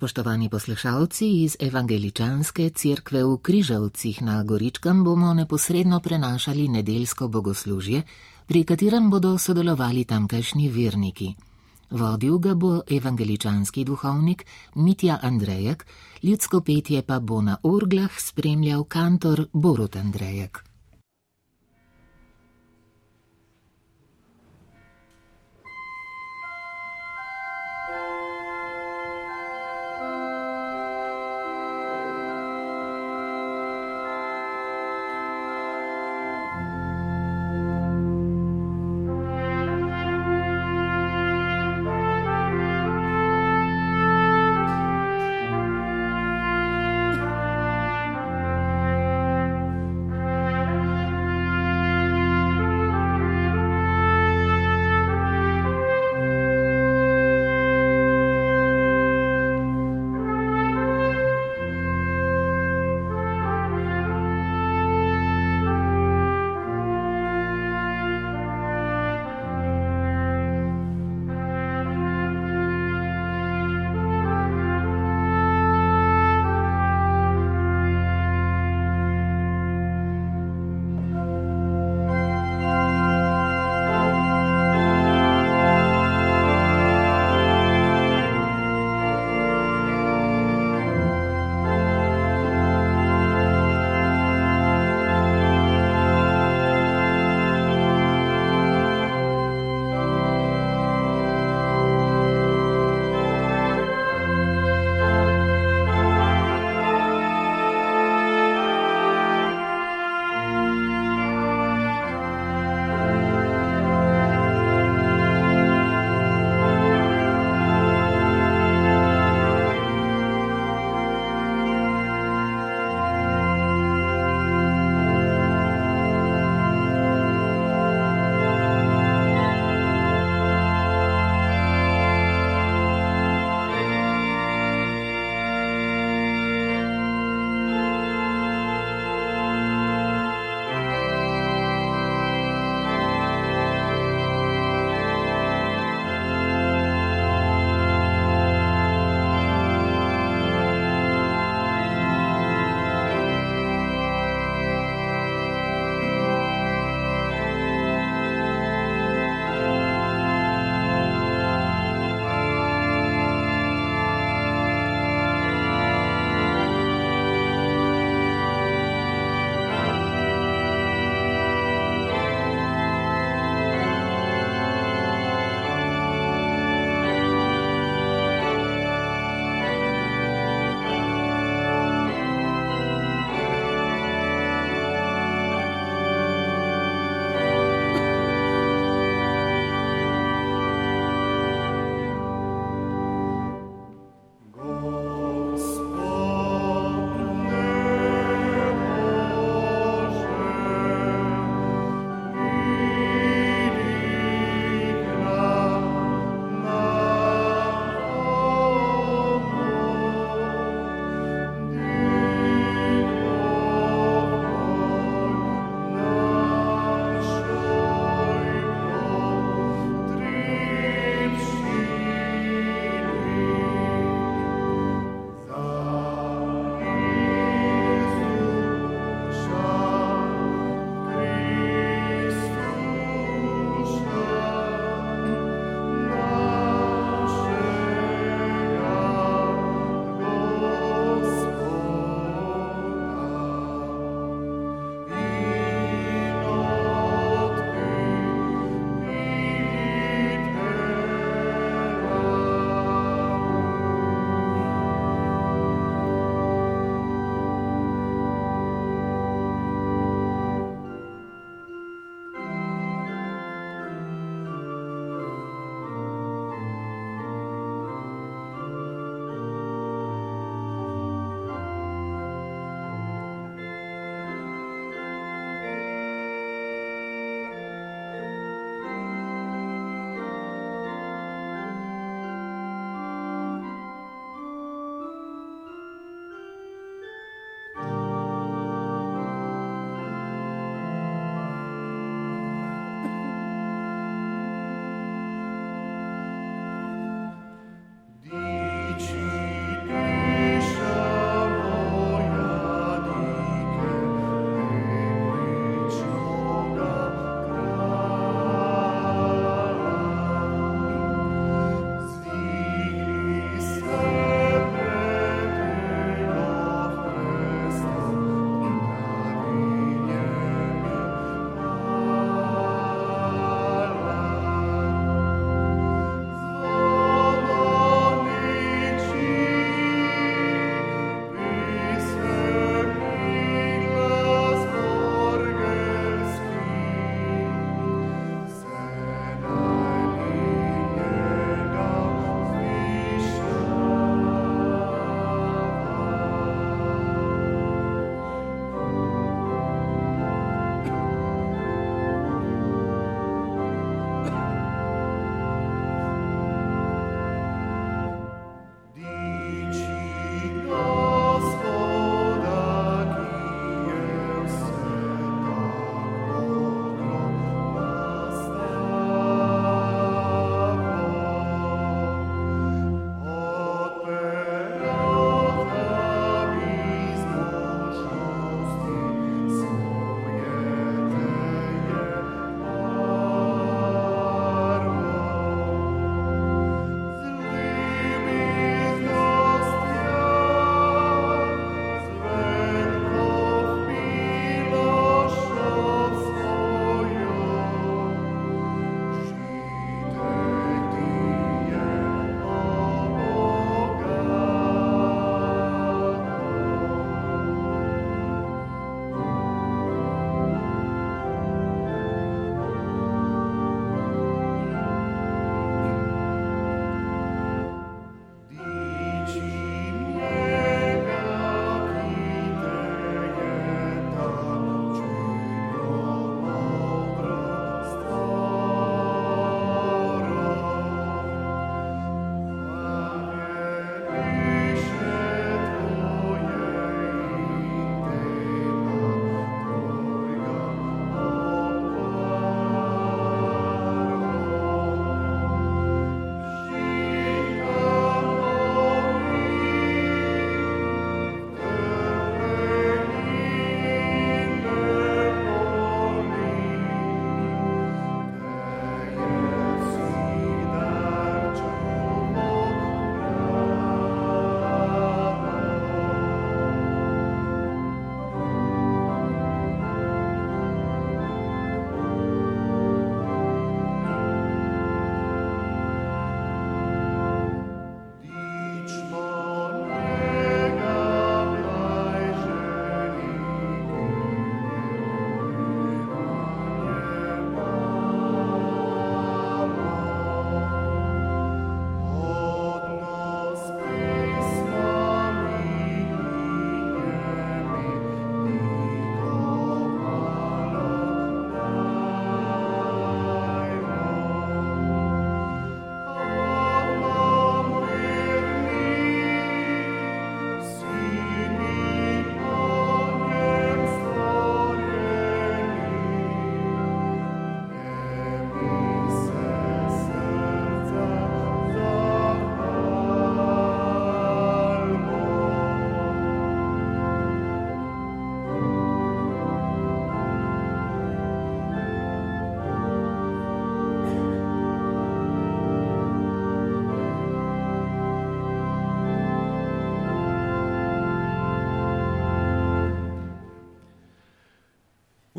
Spoštovani poslušalci iz Evangeličanske cerkve v Križavcih na Goričkem bomo neposredno prenašali nedeljsko bogoslužje, pri katerem bodo sodelovali tamkajšnji verniki. Vodil ga bo evangeličanski duhovnik Mitja Andrejek, ljudsko petje pa bo na orglah spremljal kantor Borut Andrejek.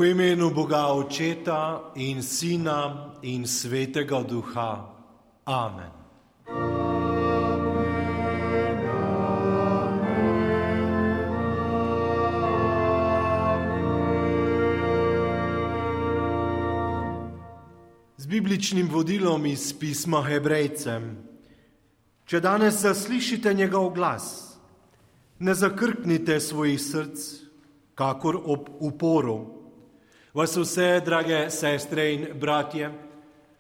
V imenu Boga Očeta in Sina in Svetega Duha. Amen. Z bibličnim vodilom iz pisma Hebrejcem. Če danes zaslišite njegov glas, ne zakrknite svojih src, kakor ob uporu Vas vse, drage sestre in bratje,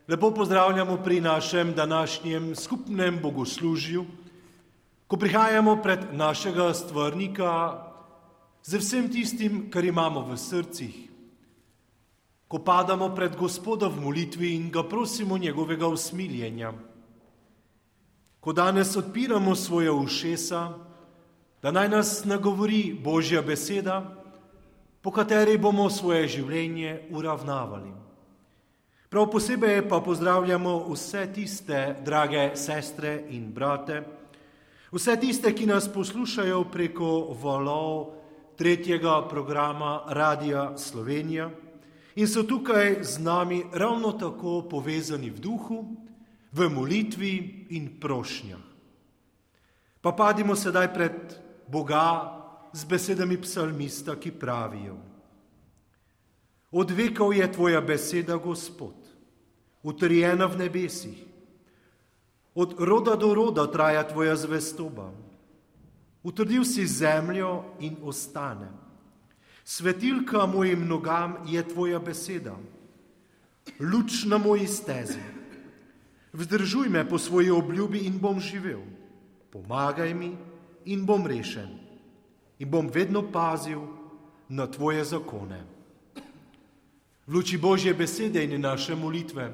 lepo pozdravljamo pri našem današnjem skupnem bogoslužju, ko prihajamo pred našega stvarnika z vsem tistim, kar imamo v srcih, ko padamo pred Gospoda v molitvi in ga prosimo njegovega usmiljenja, ko danes odpiramo svoje ušesa, da naj nas nagovori Božja beseda, po kateri bomo svoje življenje uravnavali. Prav posebej pa pozdravljamo vse tiste, drage sestre in brate, vse tiste, ki nas poslušajo preko valov tretjega programa Radia Slovenija in so tukaj z nami ravno tako povezani v duhu, v molitvi in prošnjah. Pa padimo sedaj pred Boga, z besedami psalmista, ki pravijo: Od vekov je tvoja beseda, Gospod, utrjena v nebesih, od roda do roda traja tvoja zvestoba. Utrdil si zemljo in ostane. Svetilka mojim nogam je tvoja beseda, luč na moji stezi. Vzdržuj me po svoji obljubi in bom živel. Pomagaj mi in bom rešen in bom vedno pazil na tvoje zakone. V luči Božje besede in naše molitve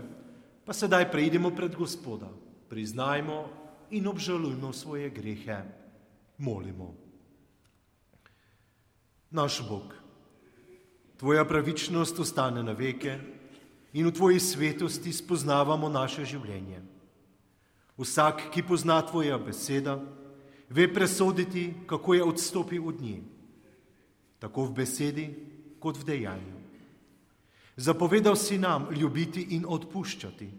pa sedaj preidemo pred Gospoda, priznajmo in obžalujmo svoje grehe, molimo. Naš Bog, tvoja pravičnost ostane na veke in v tvoji svetosti spoznavamo naše življenje. Vsak, ki pozna tvoja beseda, ve presoditi, kako je odstopil od nje, tako v besedi kot v dejanju. Zapovedal si nam ljubiti in odpuščati,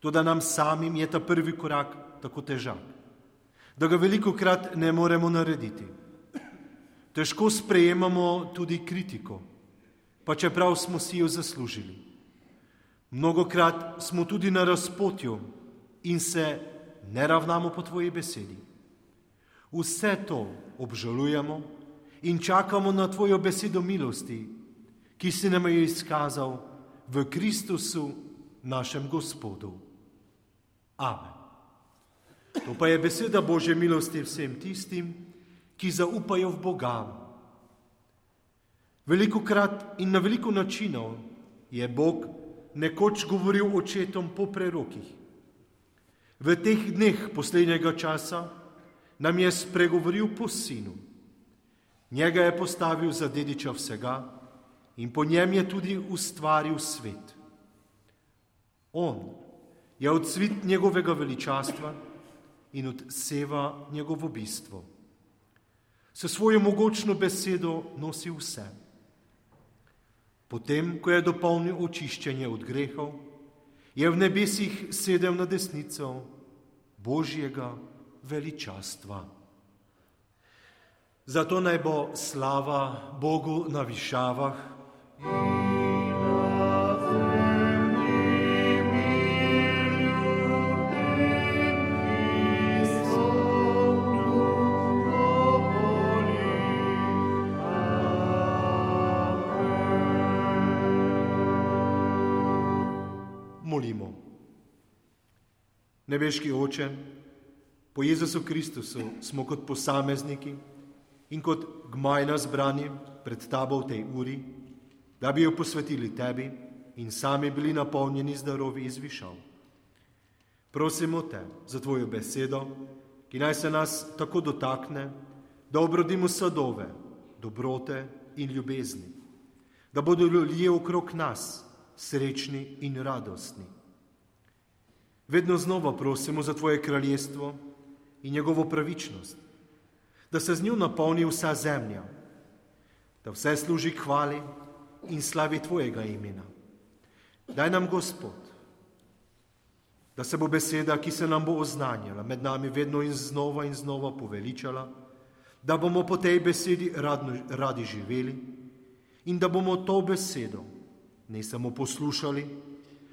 to da nam samim je ta prvi korak tako težak, da ga veliko krat ne moremo narediti. Težko sprejemamo tudi kritiko, pa čeprav smo si jo zaslužili. Mnogokrat smo tudi na razpotju in se ne ravnamo po tvoji besedi. Vse to obžalujemo in čakamo na Tvojo besedo milosti, ki si nam jo izkazal v Kristusu, našem Gospodu. Amen. To pa je beseda Božje milosti vsem tistim, ki zaupajo v Boga. Veliko krat in na veliko načinov je Bog nekoč govoril očetom po prerokih. V teh dneh poslednjega časa nam je spregovoril po sinu. Njega je postavil za dediča vsega in po njem je tudi ustvaril svet. On je odsvit njegovega veličastva in odseva njegovo bistvo. S svojo mogočno besedo nosi vse. Potem, ko je dopolnil očiščenje od grehov, je v nebesih sedel na desnico Božjega veličastva. Zato naj bo slava Bogu na višavah. Molimo. Nebeški oče, Po Jezusu Kristusu smo kot posamezniki in kot gmajna zbrani pred tabo v tej uri, da bi jo posvetili tebi in sami bili napolnjeni z darovi izvišal. Prosimo te za tvojo besedo, ki naj se nas tako dotakne, da obrodimo sadove, dobrote in ljubezni, da bodo ljudje okrog nas srečni in radostni. Vedno znova prosimo za tvoje kraljestvo, in njegovo pravičnost, da se z njo napolni vsa zemlja, da vse služi hvali in slavi Tvojega imena. Daj nam, Gospod, da se bo beseda, ki se nam bo oznanjala, med nami vedno in znova in znova poveličala, da bomo po tej besedi radno, radi živeli in da bomo to besedo ne samo poslušali,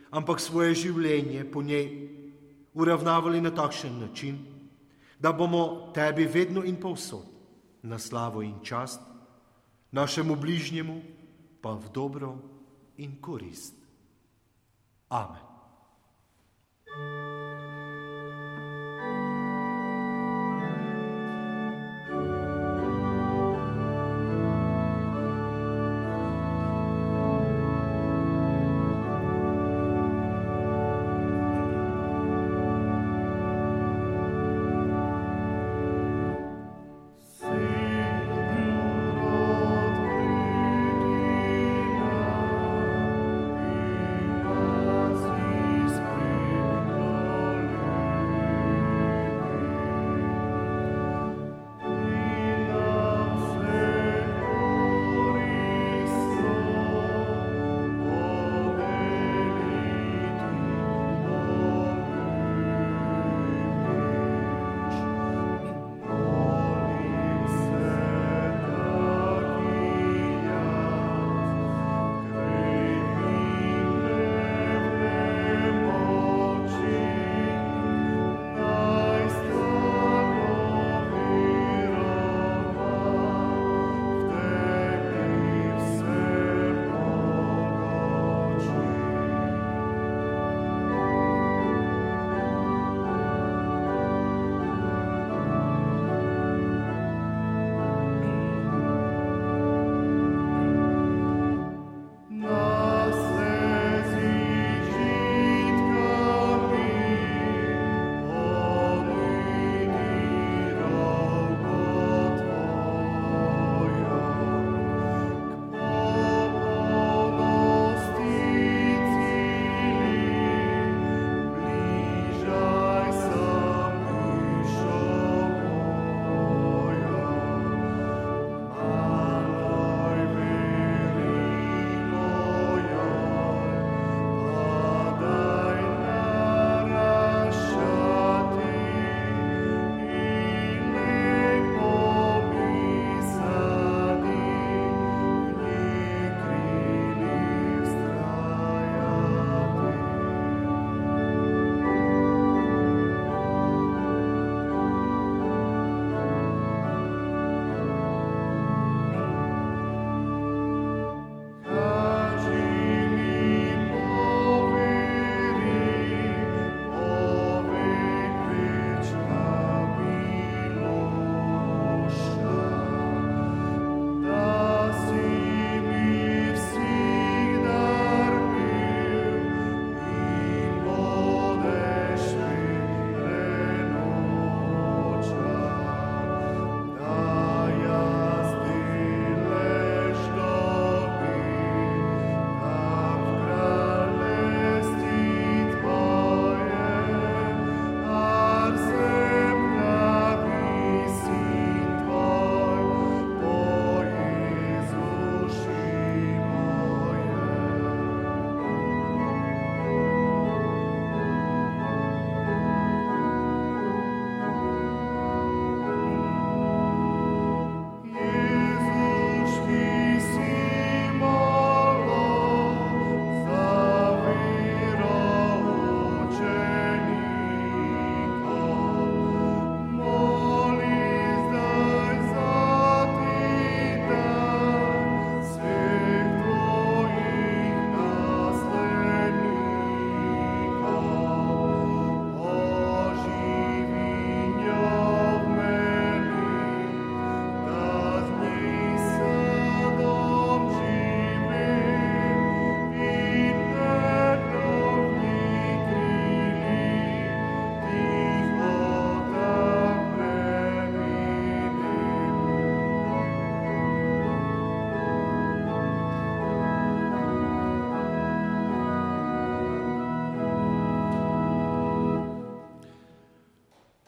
ampak svoje življenje po njej uravnavali na takšen način, da bomo tebi vedno in povsod na slavo in čast, našemu bližnjemu pa v dobro in korist. Amen.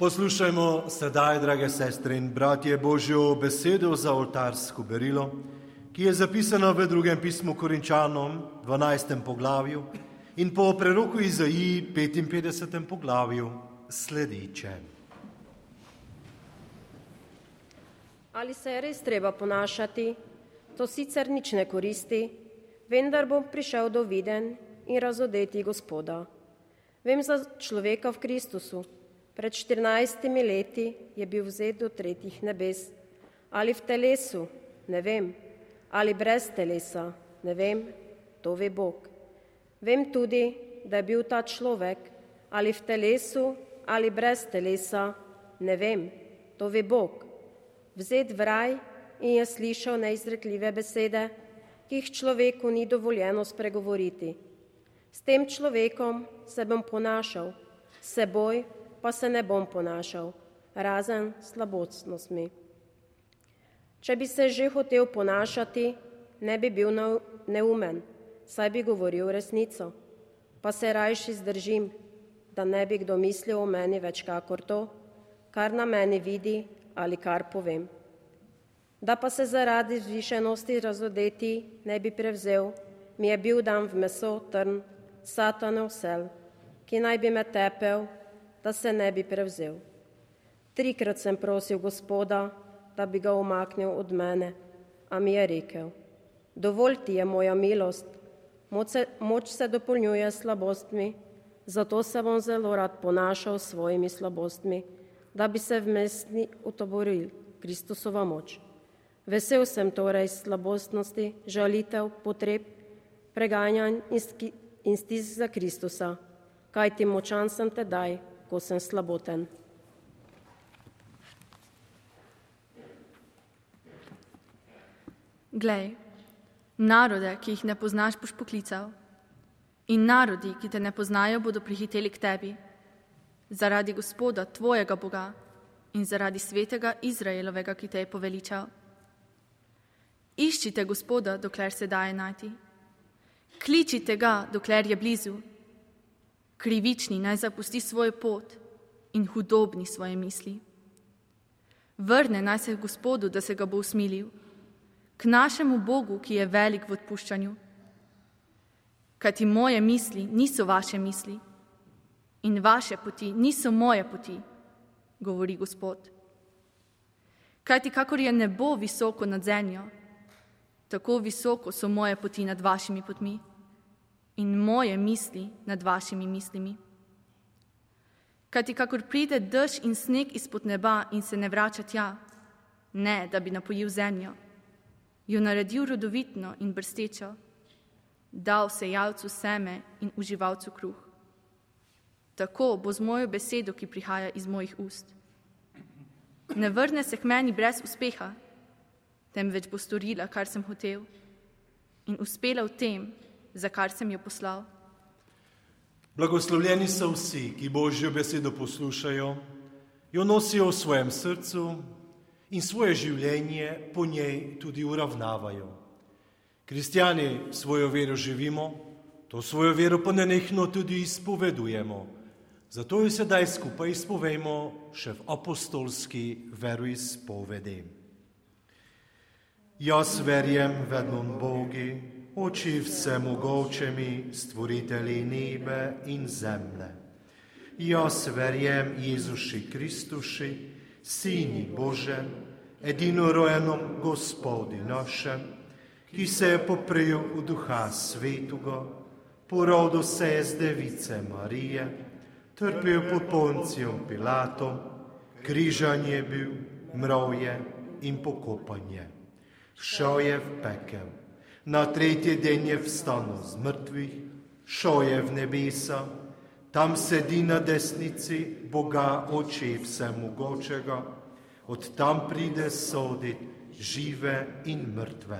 Poslušajmo sedaj, drage sestre in bratje, Božjo besedo za oltarsko berilo, ki je zapisana v drugem pismu Korinčanom, 12. poglavju in po preroku Izaiji, 55. poglavju, sledeče. Ali se je res treba ponašati, to sicer nič ne koristi, vendar bom prišel do viden in razodeti Gospoda. Vem za človeka v Kristusu. Pred 14 leti je bil vzet do tretjih nebes. Ali v telesu, ne vem. Ali brez telesa, ne vem. To ve Bog. Vem tudi, da je bil ta človek ali v telesu ali brez telesa, ne vem. To ve Bog. Vzet v raj in je slišal neizrekljive besede, ki jih človeku ni dovoljeno spregovoriti. S tem človekom se bom ponašal, seboj pa se ne bom ponašal, razen slabostnostmi. Če bi se že hotel ponašati, ne bi bil neumen, saj bi govoril resnico, pa se rajši zdržim, da ne bi kdo mislil o meni več kakor to, kar na meni vidi ali kar povem. Da pa se zaradi zvišenosti razodeti ne bi prevzel, mi je bil dan v meso trn, satanov sel, ki naj bi me tepel da se ne bi prevzel. Trikrat sem prosil gospoda, da bi ga umaknil od mene, a mi je rekel, dovolj ti je moja milost, moč se, moč se dopolnjuje s slabostmi, zato se bom zelo rad ponašal s svojimi slabostmi, da bi se vmesni utoboril Kristusova moč. Vesel sem torej slabostnosti, žalitev, potreb, preganjanj in stisk za Kristusa, kaj ti močan sem tedaj, ko sem slaboten. Glej, narode, ki jih ne poznaš, boš poklical, in narodi, ki te ne poznajo, bodo prihiteli k tebi, zaradi Gospoda, tvojega Boga in zaradi svetega Izraelovega, ki te je poveličal. Iščite Gospoda, dokler se daje najti. Kličite ga, dokler je blizu. Krivični naj zapusti svoj pot in hudobni svoje misli. Vrne naj se Gospodu, da se ga bo usmilil, k našemu Bogu, ki je velik v odpuščanju. Kaj ti moje misli niso vaše misli in vaše poti niso moje poti, govori Gospod. Kaj ti, kakor je nebo visoko nad zemljo, tako visoko so moje poti nad vašimi potmi in moje misli nad vašimi mislimi. Kajti, kakor pride dež in sneg izpod neba in se ne vrača tja, ne da bi napojil zemljo, jo naredil rodovitno in brstečo, dal sejalcu seme in uživalcu kruh. Tako bo z mojo besedo, ki prihaja iz mojih ust. Ne vrne se k meni brez uspeha, temveč bo storila, kar sem hotel, in uspela v tem, za kar sem jo poslal. Blagoslovljeni so vsi, ki božjo besedo poslušajo, jo nosijo v svojem srcu in svoje življenje po njej tudi uravnavajo. Kristijani svojo vero živimo, to svojo vero pa nenehno tudi izpovedujemo. Zato jo sedaj skupaj izpovejmo še v apostolski veroizpovedi. Jaz verjem v ednom Bogi, oči vsemogočemi, stvoriteli nebe in zemlje. Jaz verjem Jezuši Kristuši, Sini Bože, edinorojenom Gospodi našem, ki se je poprijel v duha svetuga, porodo se je z device Marije, trpel pod Poncijom Pilatom, križanje bil, mrovje in pokopanje. Šel je v pekel na tretji den je vstanil z mrtvih, šel je v nebesa, tam sedi na desnici Boga oči vsemogočega, od tam pride soditi žive in mrtve.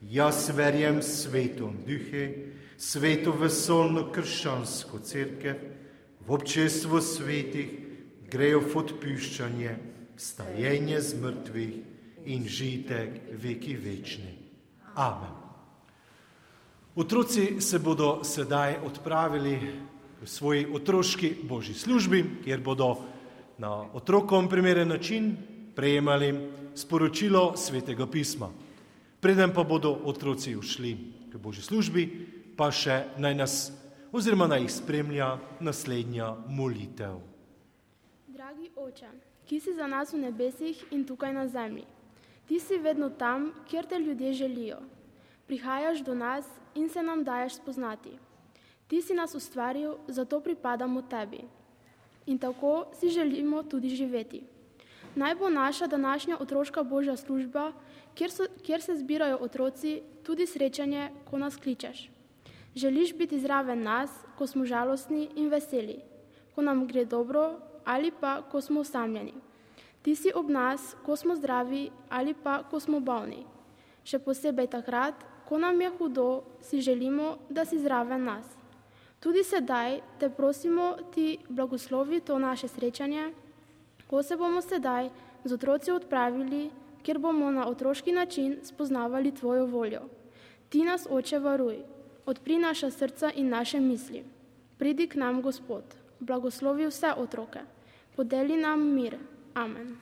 Jaz verjem svetom duhe, sveto vesolno krščansko crkev, v občestvo svetih grejo v odpuščanje, stajenje z mrtvih in žitek veki večni. Amen. Otroci se bodo sedaj odpravili v svoji otroški božji službi, kjer bodo na otrokom primeren način prejemali sporočilo svetega pisma. Preden pa bodo otroci ušli k božji službi, pa še naj nas oziroma naj jih spremlja naslednja molitev. Dragi oče, ki si za nas v nebesih in tukaj na zemlji, ti si vedno tam, kjer te ljudje želijo. Prihajaš do nas in se nam daješ spoznati. Ti si nas ustvaril, zato pripadamo tebi. In tako si želimo tudi živeti. Naj bo naša današnja otroška božja služba, kjer, so, kjer se zbirajo otroci, tudi srečanje, ko nas kličeš. Želiš biti zraven nas, ko smo žalostni in veseli, ko nam gre dobro ali pa ko smo osamljeni. Ti si ob nas, ko smo zdravi ali pa ko smo bolni. Še posebej takrat, ko nam je hudo, si želimo, da si zraven nas. Tudi sedaj te prosimo, ti blagoslovi to naše srečanje, ko se bomo sedaj z otroci odpravili, kjer bomo na otroški način spoznavali tvojo voljo. Ti nas, oče, varuj, odpri naša srca in naše misli. Pridi k nam, Gospod, blagoslovi vse otroke, podeli nam mir. Amen.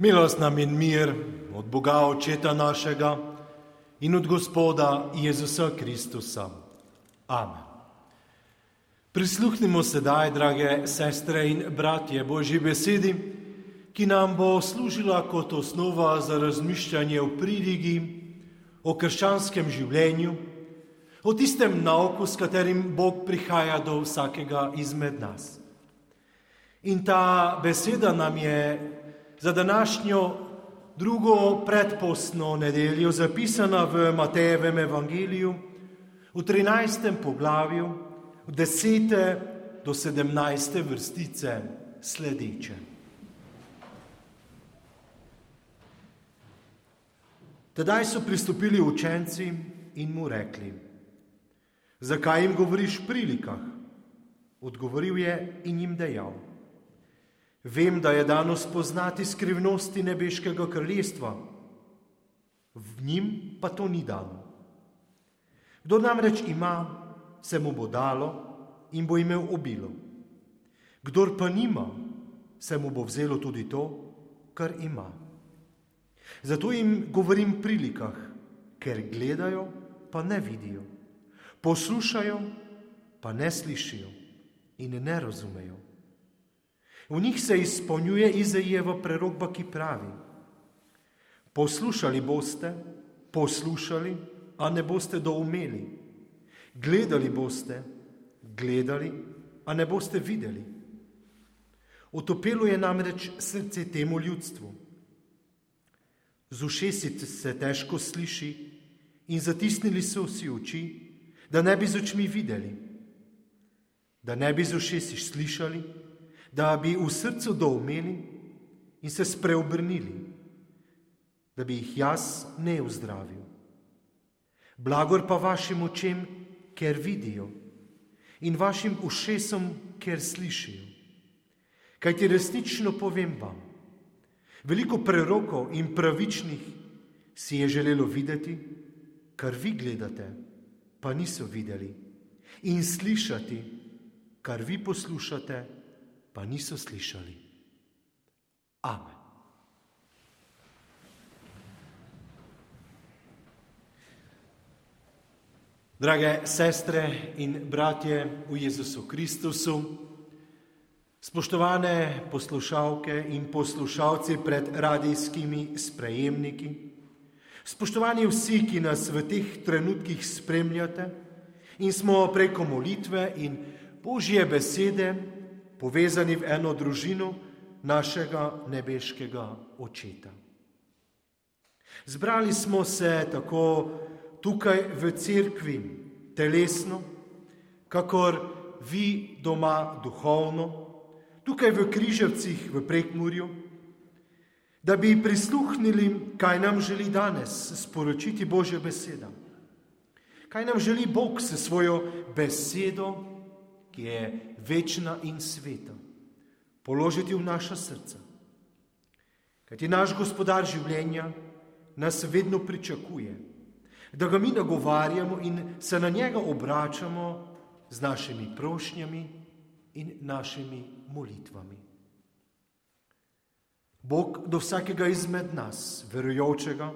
Milost nam in mir od Boga Očeta našega in od Gospoda Jezusa Kristusa. Amen. Prisluhnimo sedaj, drage sestre in bratje, Božji besedi, ki nam bo služila kot osnova za razmišljanje o pridigi, o krščanskem življenju, o tistem nauku, s katerim Bog prihaja do vsakega izmed nas. In ta beseda nam je za današnjo drugo predpostno nedeljo zapisana v Matejevem evangeliju v 13. poglavju, v 10. do 17. vrstice sledeče. Tedaj so pristopili učenci in mu rekli: Zakaj jim govoriš v prilikah? Odgovoril je in jim dejal: Vem, da je dano spoznati skrivnosti nebeškega kraljestva, v njim pa to ni dano. Kdo namreč ima, se mu bo dalo in bo imel obilo. Kdor pa nima, se mu bo vzelo tudi to, kar ima. Zato jim govorim v prilikah, ker gledajo, pa ne vidijo, poslušajo, pa ne slišijo in ne razumejo. V njih se izpolnjuje Izajeva prerogba, ki pravi: Poslušali boste, poslušali, a ne boste doumeli. Gledali boste, gledali, a ne boste videli. Otopelo je namreč srce temu ljudstvu. Z ušesi se težko sliši in zatisnili so si oči, da ne bi z očmi videli, da ne bi z ušesi slišali da bi v srcu doumeli in se spreobrnili, da bi jih jaz ne vzdravil. Blagor pa vašim očem, ker vidijo, in vašim ušesom, ker slišijo. Kaj ti resnično povem vam? Veliko prerokov in pravičnih si je želelo videti, kar vi gledate, pa niso videli, in slišati, kar vi poslušate, pa niso slišali. Amen. Drage sestre in bratje v Jezusu Kristusu, spoštovane poslušalke in poslušalci pred radijskimi sprejemniki, spoštovani vsi, ki nas v teh trenutkih spremljate in smo preko molitve in Božje besede povezani v eno družino našega nebeškega očeta. Zbrali smo se tako tukaj v cerkvi, telesno, kakor vi doma duhovno, tukaj v križevcih v prekmurju, da bi prisluhnili, kaj nam želi danes sporočiti Božja beseda. Kaj nam želi Bog s svojo besedo ki je večna in sveta, položiti v naša srca. Kajti naš gospodar življenja nas vedno pričakuje, da ga mi nagovarjamo in se na njega obračamo z našimi prošnjami in našimi molitvami. Bog do vsakega izmed nas, verujočega,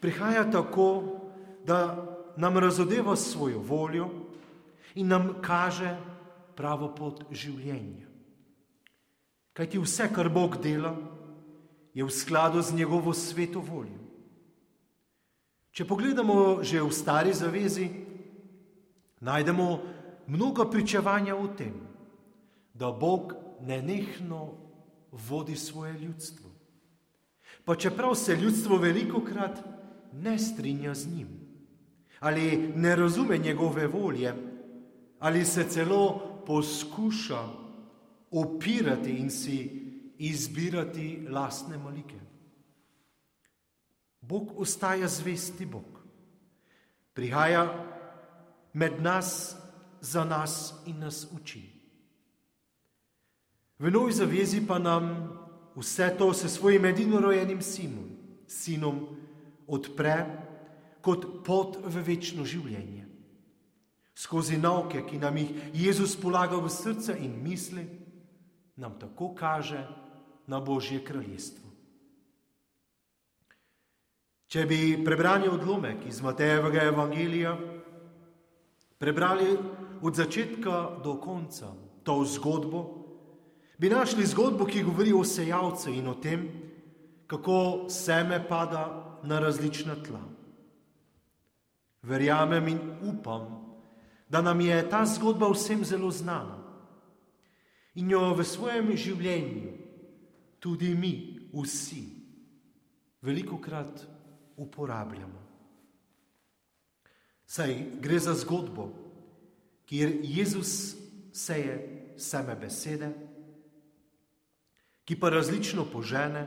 prihaja tako, da nam razodeva svojo voljo in nam kaže, pravo pot življenja. Kaj ti vse, kar Bog dela, je v skladu z njegovo sveto voljo. Če pogledamo že v stari zavezi, najdemo mnogo pričevanja o tem, da Bog nenehno vodi svoje ljudstvo. Pa čeprav se ljudstvo veliko krat ne strinja z njim, ali ne razume njegove volje, ali se celo poskuša opirati in si izbirati lastne malike. Bog ostaja zvesti Bog. Prihaja med nas, za nas in nas uči. V novi zavezi pa nam vse to s svojim edinorojenim sinom, sinom odpre kot pot v večno življenje skozi nauke, ki nam jih Jezus polaga v srce in misli, nam tako kaže na Božje kraljestvo. Če bi prebrali odlomek iz Matejevega evangelija, prebrali od začetka do konca to zgodbo, bi našli zgodbo, ki govori o sejalcu in o tem, kako seme pada na različna tla. Verjamem in upam, da nam je ta zgodba vsem zelo znana in jo v svojem življenju tudi mi, vsi, veliko krat uporabljamo. Saj gre za zgodbo, kjer Jezus seje same besede, ki pa različno požene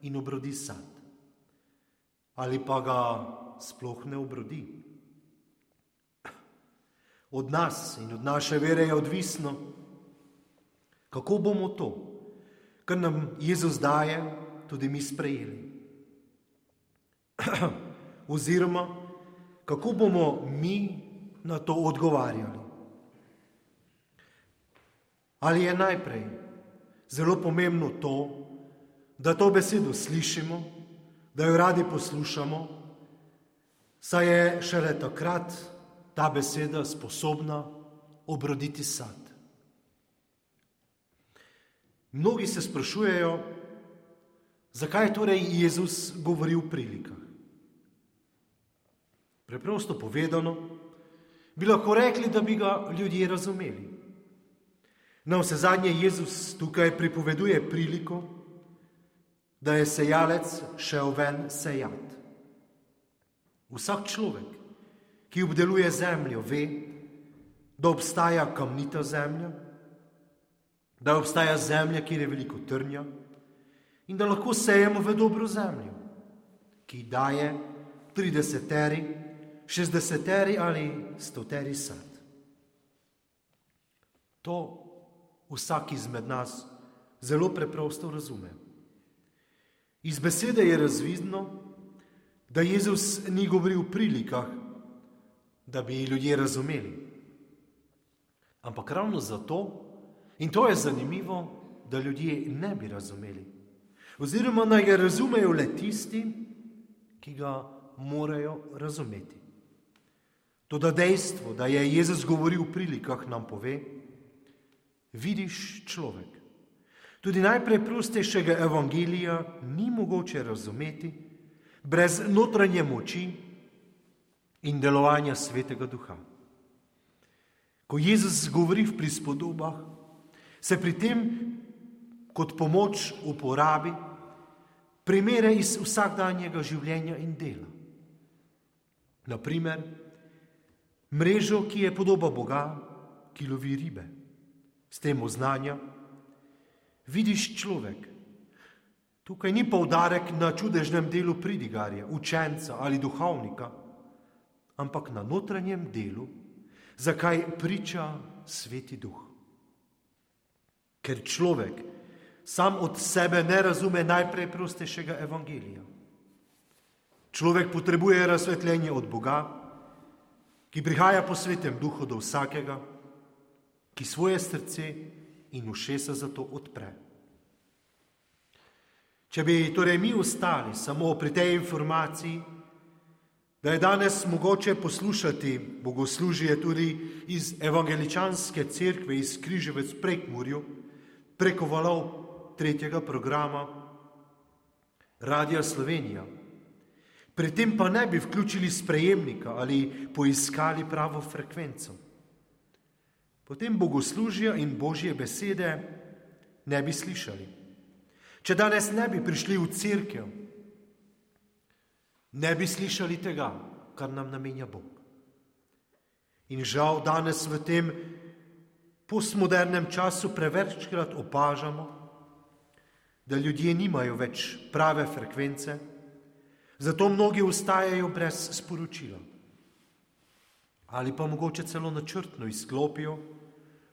in obrodi sad. Ali pa ga sploh ne obrodi. Od nas in od naše vere je odvisno, kako bomo to, kar nam Jezus daje, tudi mi sprejeli. oziroma kako bomo mi na to odgovarjali. Ali je najprej zelo pomembno to, da to besedo slišimo, da jo radi poslušamo, saj je šele takrat ta beseda sposobna obroditi sad. Mnogi se sprašujejo, zakaj torej Jezus govori v prilikah. Preprosto povedano, bi lahko rekli, da bi ga ljudje razumeli. Na vse zadnje Jezus tukaj pripoveduje priliko, da je sejalec šel ven sejat. Vsak človek, ki obdeluje zemljo, ve, da obstaja kamnita zemlja, da obstaja zemlja, kjer je veliko trnja in da lahko sejemo v dobro zemljo, ki daje 30 teri šestdeseteri ali stoteri sad. To vsak izmed nas zelo preprosto razume. Iz besede je razvidno, da Jezus ni govoril v prilikah, da bi ljudje razumeli. Ampak ravno zato, in to je zanimivo, da ljudje ne bi razumeli. Oziroma naj ga razumejo le tisti, ki ga morajo razumeti. Toda dejstvo, da je Jezus govoril v prilikah, nam pove, vidiš človek. Tudi najpreprostejšega evangelija ni mogoče razumeti brez notranje moči in delovanja svetega duha. Ko Jezus govori v prispodobah, se pri tem kot pomoč uporabi primere iz vsakdanjega življenja in dela. Naprimer, mrežo, ki je podoba Boga, ki lovi ribe. S tem oznanja, vidiš človek. Tukaj ni poudarek na čudežnem delu pridigarja, učenca ali duhovnika, ampak na notranjem delu, zakaj priča sveti duh. Ker človek sam od sebe ne razume najpreprostejšega evangelija. Človek potrebuje razsvetljenje od Boga, ki prihaja po svetem duhu do vsakega, ki svoje srce in ušesa za to odpre. Če bi torej mi ostali samo pri tej informaciji, da je danes mogoče poslušati bogoslužje tudi iz evangeličanske cerkve iz Križevec prek Murju, preko valov tretjega programa Radia Slovenija, Pri tem pa ne bi vključili sprejemnika ali poiskali pravo frekvenco. Potem bogoslužja in božje besede ne bi slišali. Če danes ne bi prišli v crkvu, ne bi slišali tega, kar nam namenja Bog. In žal danes v tem postmodernem času prevečkrat opažamo, da ljudje nimajo več prave frekvence, Zato mnogi ustajajo brez sporočila. Ali pa mogoče celo načrtno izklopijo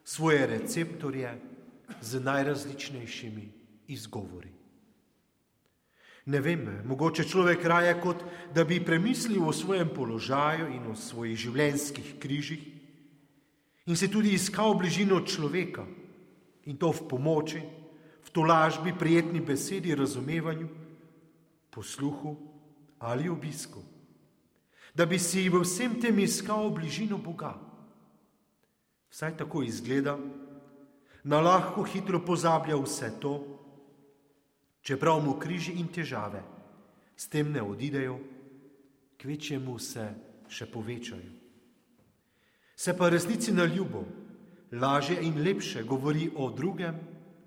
svoje receptorje z najrazličnejšimi izgovori. Ne vem, mogoče človek raje kot da bi premislil o svojem položaju in o svojih življenjskih križih in se tudi iskal bližino človeka in to v pomoči, v tolažbi, prijetni besedi, razumevanju, posluhu ali obisku, da bi si v vsem tem iskal bližino Boga. Vsaj tako izgleda, na lahko hitro pozablja vse to, čeprav mu križi in težave s tem ne odidejo, kvečemu se še povečajo. Se pa resnici na ljubo, lažje in lepše govori o drugem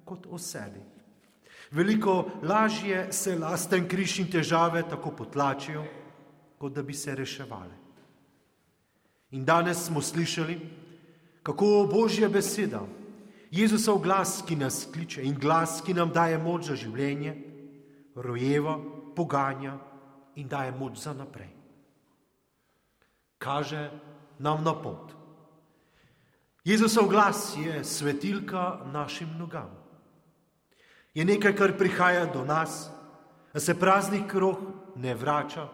kot o sebi. Veliko lažje se lasten križ in težave tako potlačijo, kot da bi se reševali. In danes smo slišali, kako božja beseda, Jezusov glas, ki nas kliče in glas, ki nam daje moč za življenje, rojeva, poganja in daje moč za naprej. Kaže nam na pot. Jezusov glas je svetilka našim nogam je nekaj, kar prihaja do nas, da se praznih krog ne vrača,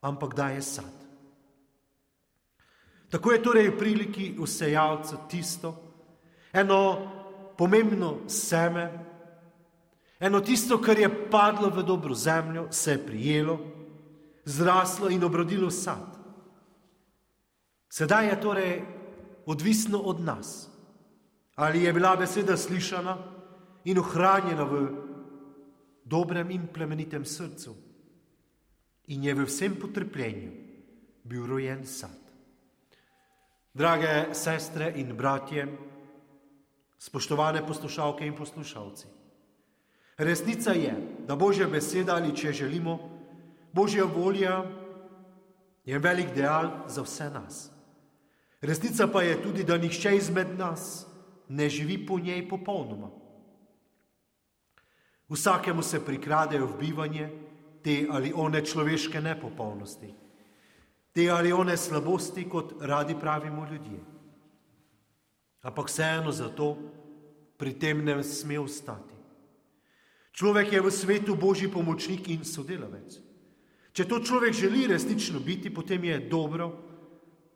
ampak daje sad. Tako je torej v priliki vsejalca tisto, eno pomembno seme, eno tisto, kar je padlo v dobro zemljo, se je prijelo, zraslo in obrodilo sad. Sedaj je torej odvisno od nas, ali je bila beseda slišana, in ohranjena v dobrem in plemenitem srcu. In je v vsem potrpljenju bil rojen sad. Drage sestre in bratje, spoštovane poslušalke in poslušalci, resnica je, da Božja beseda ali če želimo, Božja volja je velik deal za vse nas. Resnica pa je tudi, da nihče izmed nas ne živi po njej popolnoma. Vsakemu se prikradejo v bivanje te ali one človeške nepopolnosti, te ali one slabosti, kot radi pravimo ljudje. Ampak vseeno zato pri tem ne sme ostati. Človek je v svetu božji pomočnik in sodelavec. Če to človek želi resnično biti, potem je dobro,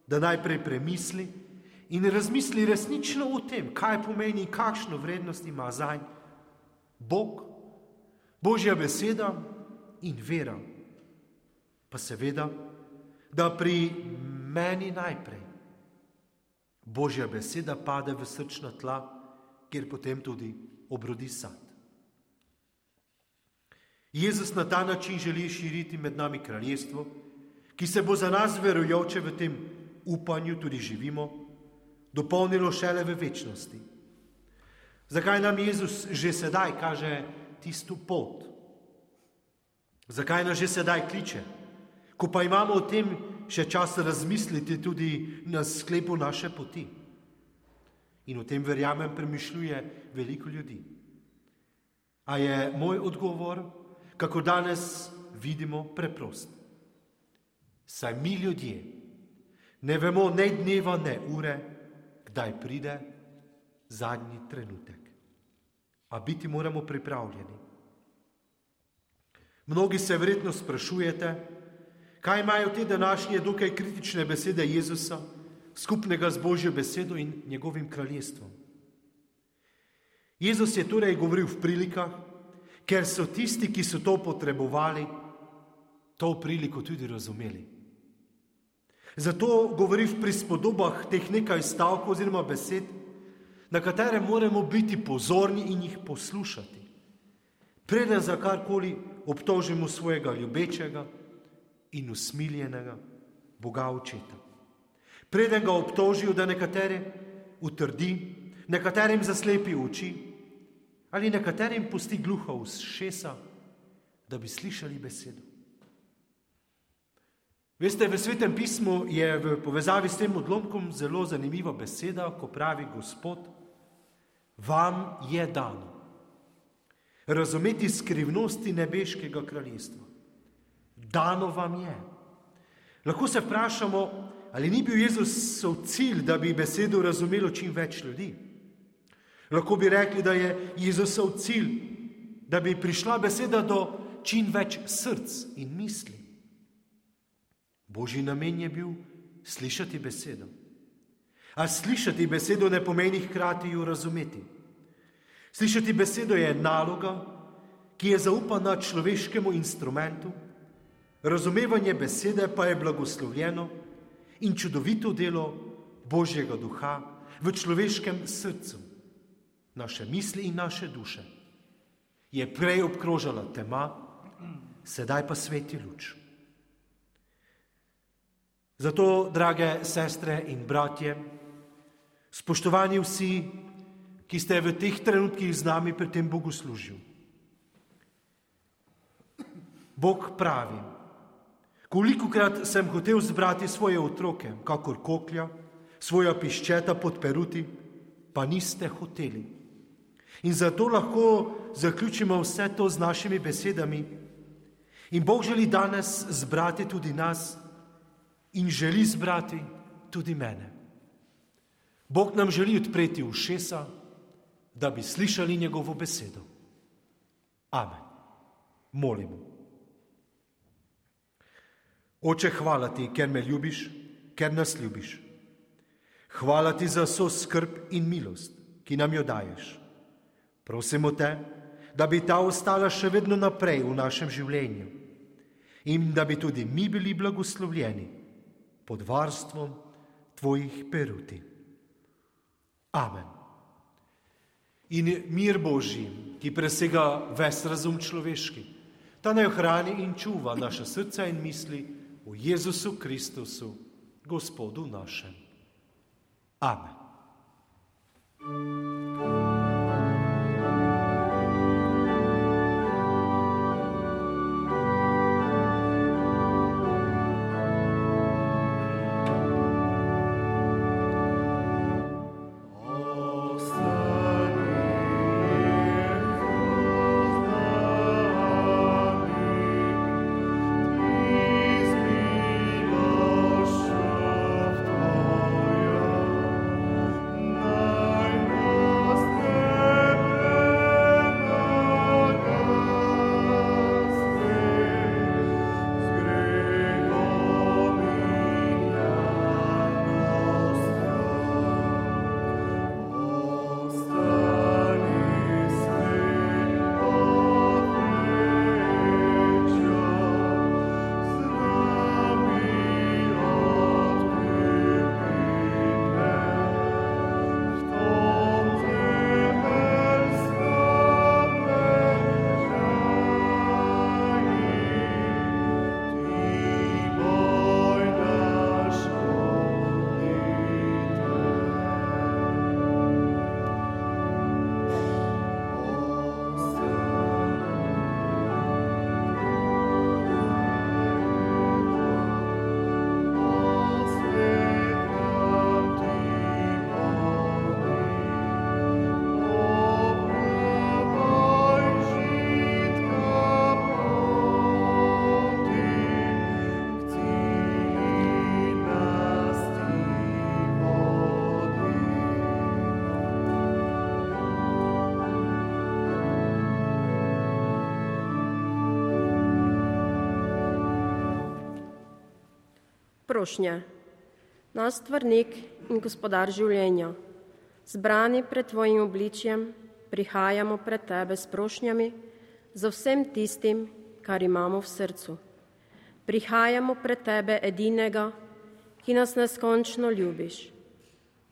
da najprej premisli in razmisli resnično o tem, kaj pomeni in kakšno vrednost ima zanj Bog Božja beseda in vera. Pa seveda, da pri meni najprej Božja beseda pade v srčna tla, kjer potem tudi obrodi sad. Jezus na ta način želi širiti med nami kraljestvo, ki se bo za nas verujoče v tem upanju tudi živimo, dopolnilo šele v večnosti. Zakaj nam Jezus že sedaj kaže tisto pot. Zakaj nas že sedaj kliče? Ko pa imamo o tem še čas razmisliti tudi na sklepu naše poti. In o tem verjamem premišljuje veliko ljudi. A je moj odgovor, kako danes vidimo, preprost. Saj mi ljudje ne vemo ne dneva, ne ure, kdaj pride zadnji trenutek a biti moramo pripravljeni. Mnogi se verjetno sprašujete, kaj imajo te današnje dokaj kritične besede Jezusa skupnega z Božjo besedo in njegovim kraljestvom. Jezus je torej govoril v prilikah, ker so tisti, ki so to potrebovali, to priliko tudi razumeli. Zato govori v prispodobah teh nekaj stavkov oziroma besed, na katere moramo biti pozorni in jih poslušati. Preden za karkoli obtožimo svojega ljubečega in usmiljenega Boga očeta. Preden ga obtožijo, da nekatere utrdi, nekaterim zaslepi oči ali nekaterim pusti gluha ušesa, da bi slišali besedo. Veste, v svetem pismu je v povezavi s tem odlomkom zelo zanimiva beseda, ko pravi Gospod, vam je dano razumeti skrivnosti nebeškega kraljestva. Dano vam je. Lahko se vprašamo, ali ni bil Jezusov cilj, da bi besedo razumelo čim več ljudi. Lahko bi rekli, da je Jezusov cilj, da bi prišla beseda do čim več src in misli. Božji namen je bil slišati besedo. A slišati besedo ne pomeni hkrati jo razumeti. Slišati besedo je naloga, ki je zaupana človeškemu instrumentu, Razumevanje besede pa je blagoslovljeno in čudovito delo Božjega duha v človeškem srcu, naše misli in naše duše. Je prej obkrožala tema, sedaj pa sveti luč. Zato, drage sestre in bratje, spoštovani vsi, ki ste v teh trenutkih z nami pri tem bogoslužju. Bog pravi, kolikokrat sem hotel zbrati svoje otroke, kakor koklja, svoja piščeta pod peruti, pa niste hoteli. In zato lahko zaključimo vse to z našimi besedami. In Bog želi danes zbrati tudi nas in želi zbrati tudi mene. Bog nam želi odpreti ušesa, da bi slišali njegovo besedo. Amen. Molimo. Oče, hvala ti, ker me ljubiš, ker nas ljubiš. Hvala ti za vso skrb in milost, ki nam jo daješ. Prosimo te, da bi ta ostala še vedno naprej v našem življenju in da bi tudi mi bili blagoslovljeni pod varstvom tvojih peruti. Amen. In mir Božji, ki presega ves razum človeški, ta naj ohrani in čuva naša srca in misli v Jezusu Kristusu, Gospodu našem. Amen. Prošnje. Nas stvarnik in gospodar življenja, zbrani pred Tvojim obličjem, prihajamo pred Tebe s prošnjami za vsem tistim, kar imamo v srcu. Prihajamo pred Tebe edinega, ki nas neskončno ljubiš.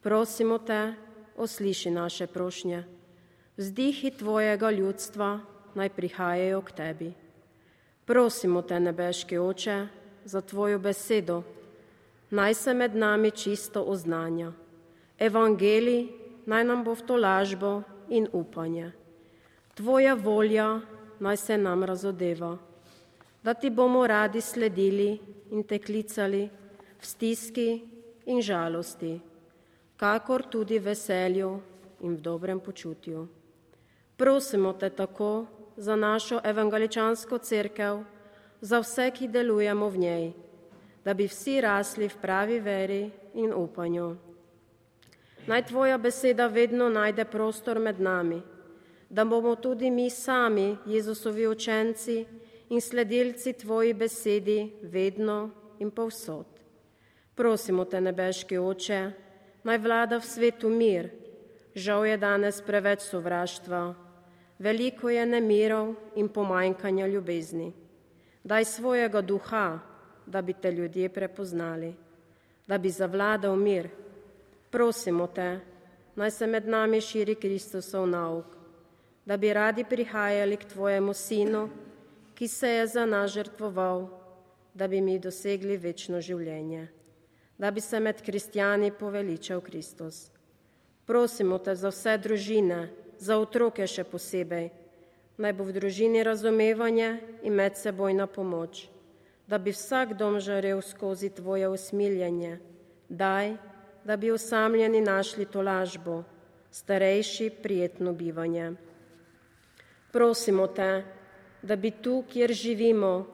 Prosimo Te, osliši naše prošnje. Vzdihi Tvojega ljudstva naj prihajajo k Tebi. Prosimo Te, nebeški Oče, za Tvojo besedo, naj se med nami čisto oznanja. Evangelij naj nam bo v to lažbo in upanje. Tvoja volja naj se nam razodeva, da ti bomo radi sledili in te klicali v stiski in žalosti, kakor tudi veselju in v dobrem počutju. Prosimo te tako za našo evangeličansko crkev, za vse, ki delujemo v njej da bi vsi rasli v pravi veri in upanju. Naj tvoja beseda vedno najde prostor med nami, da bomo tudi mi sami, Jezusovi učenci in sledilci tvoji besedi, vedno in povsod. Prosimo te, nebeški oče, naj vlada v svetu mir. Žal je danes preveč sovraštva, veliko je nemirov in pomanjkanja ljubezni. Daj svojega duha, da bi te ljudje prepoznali, da bi zavladal mir. Prosimo te, naj se med nami širi Kristusov nauk, da bi radi prihajali k tvojemu sinu, ki se je za nas žrtvoval, da bi mi dosegli večno življenje, da bi se med kristijani poveličal Kristus. Prosimo te za vse družine, za otroke še posebej, naj bo v družini razumevanje in medsebojna pomoč, da bi vsak dom žarel skozi tvoje usmiljenje. Daj, da bi osamljeni našli to lažbo, starejši prijetno bivanje. Prosimo te, da bi tu, kjer živimo,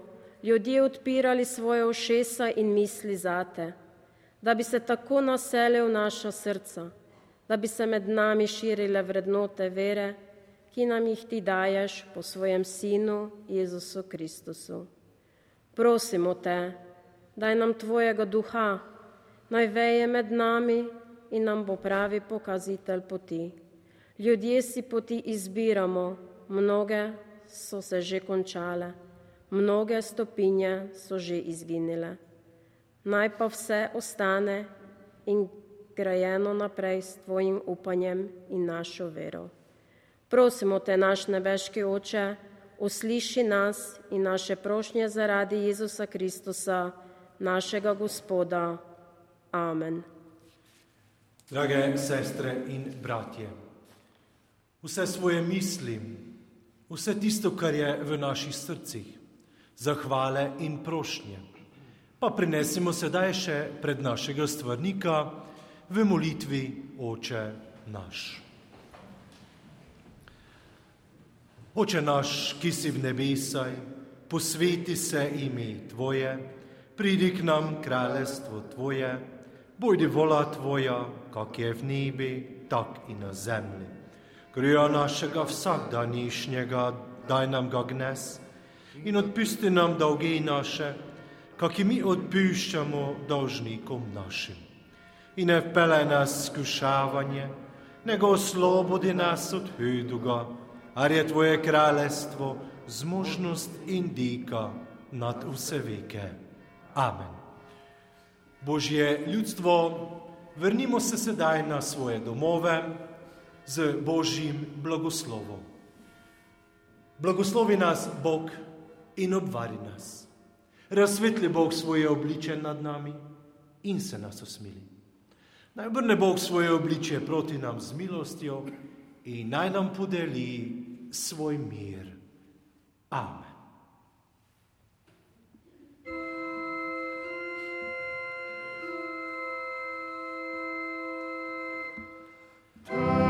ljudje odpirali svoje ošesa in misli zate, da bi se tako naselil naša srca da bi se med nami širile vrednote vere, ki nam jih ti daješ po svojem Sinu Jezusu Kristusu. Prosimo te, daj nam tvojega duha, naj veje med nami in nam bo pravi pokazitelj poti. Ljudje si poti izbiramo, mnoge so se že končale, mnoge stopinje so že izginile. Naj pa vse ostane in grajeno naprej s tvojim upanjem in našo vero. Prosimo te, naš nebeški oče, usliši nas in naše prošnje zaradi Jezusa Kristusa, našega Gospoda. Amen. Drage sestre in bratje, vse svoje misli, vse tisto, kar je v naših srcih, zahvale in prošnje, pa prinesimo sedaj še pred našega stvarnika, v molitvi Oče naš. Oče naš, ki si v nebesaj, posveti se ime Tvoje, pridi k nam kraljestvo Tvoje, bojdi vola Tvoja, kak je v nebi, tak in na zemlji. Grija našega vsakdanjišnjega, daj nam ga gnes in odpusti nam dolge naše, kak i mi odpuščamo dolžnikom našim i ne vpele nas skušavanje, nego oslobodi nas od huduga, ar je Tvoje kraljestvo zmožnost in dika nad vse veke. Amen. Božje ljudstvo, vrnimo se sedaj na svoje domove z Božjim blagoslovom. Blagoslovi nas Bog in obvari nas. Razsvetli Bog svoje obliče nad nami in se nas osmili. Naj obrne Bog svoje obličje proti nam z milostjo in naj nam podeli свой мир. Amen. thank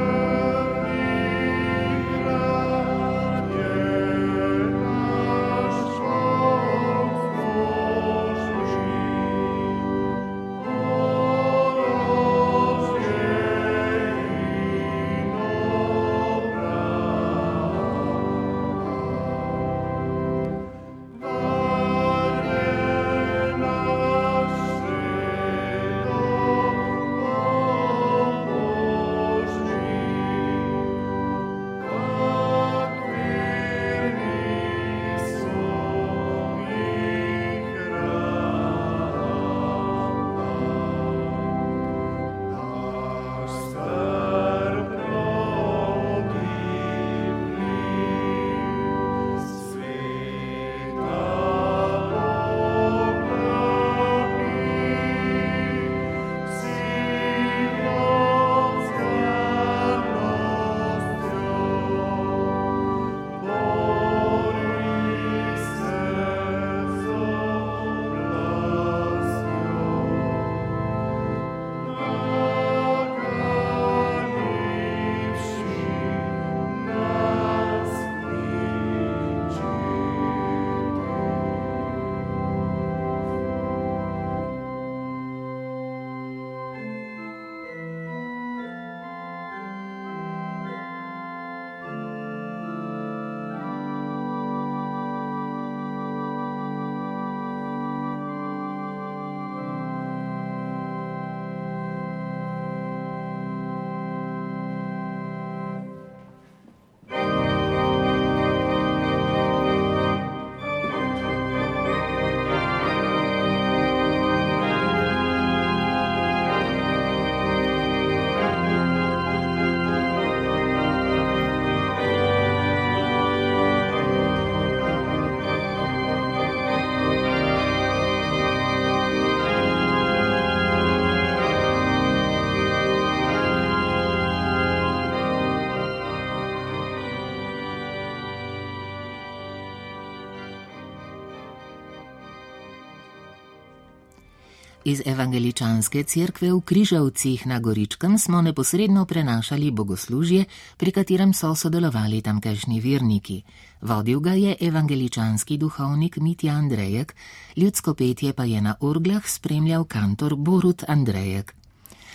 Iz evangeličanske cerkve v Križavcih na Goričkem smo neposredno prenašali bogoslužje, pri katerem so sodelovali tamkajšnji verniki. Vodil ga je evangeličanski duhovnik Mitja Andrejek, ljudsko petje pa je na orglah spremljal kantor Borut Andrejek.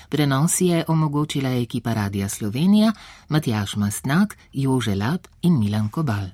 Prenos je omogočila ekipa Radia Slovenija, Matjaš Mastnak, Jože Lab in Milan Kobal.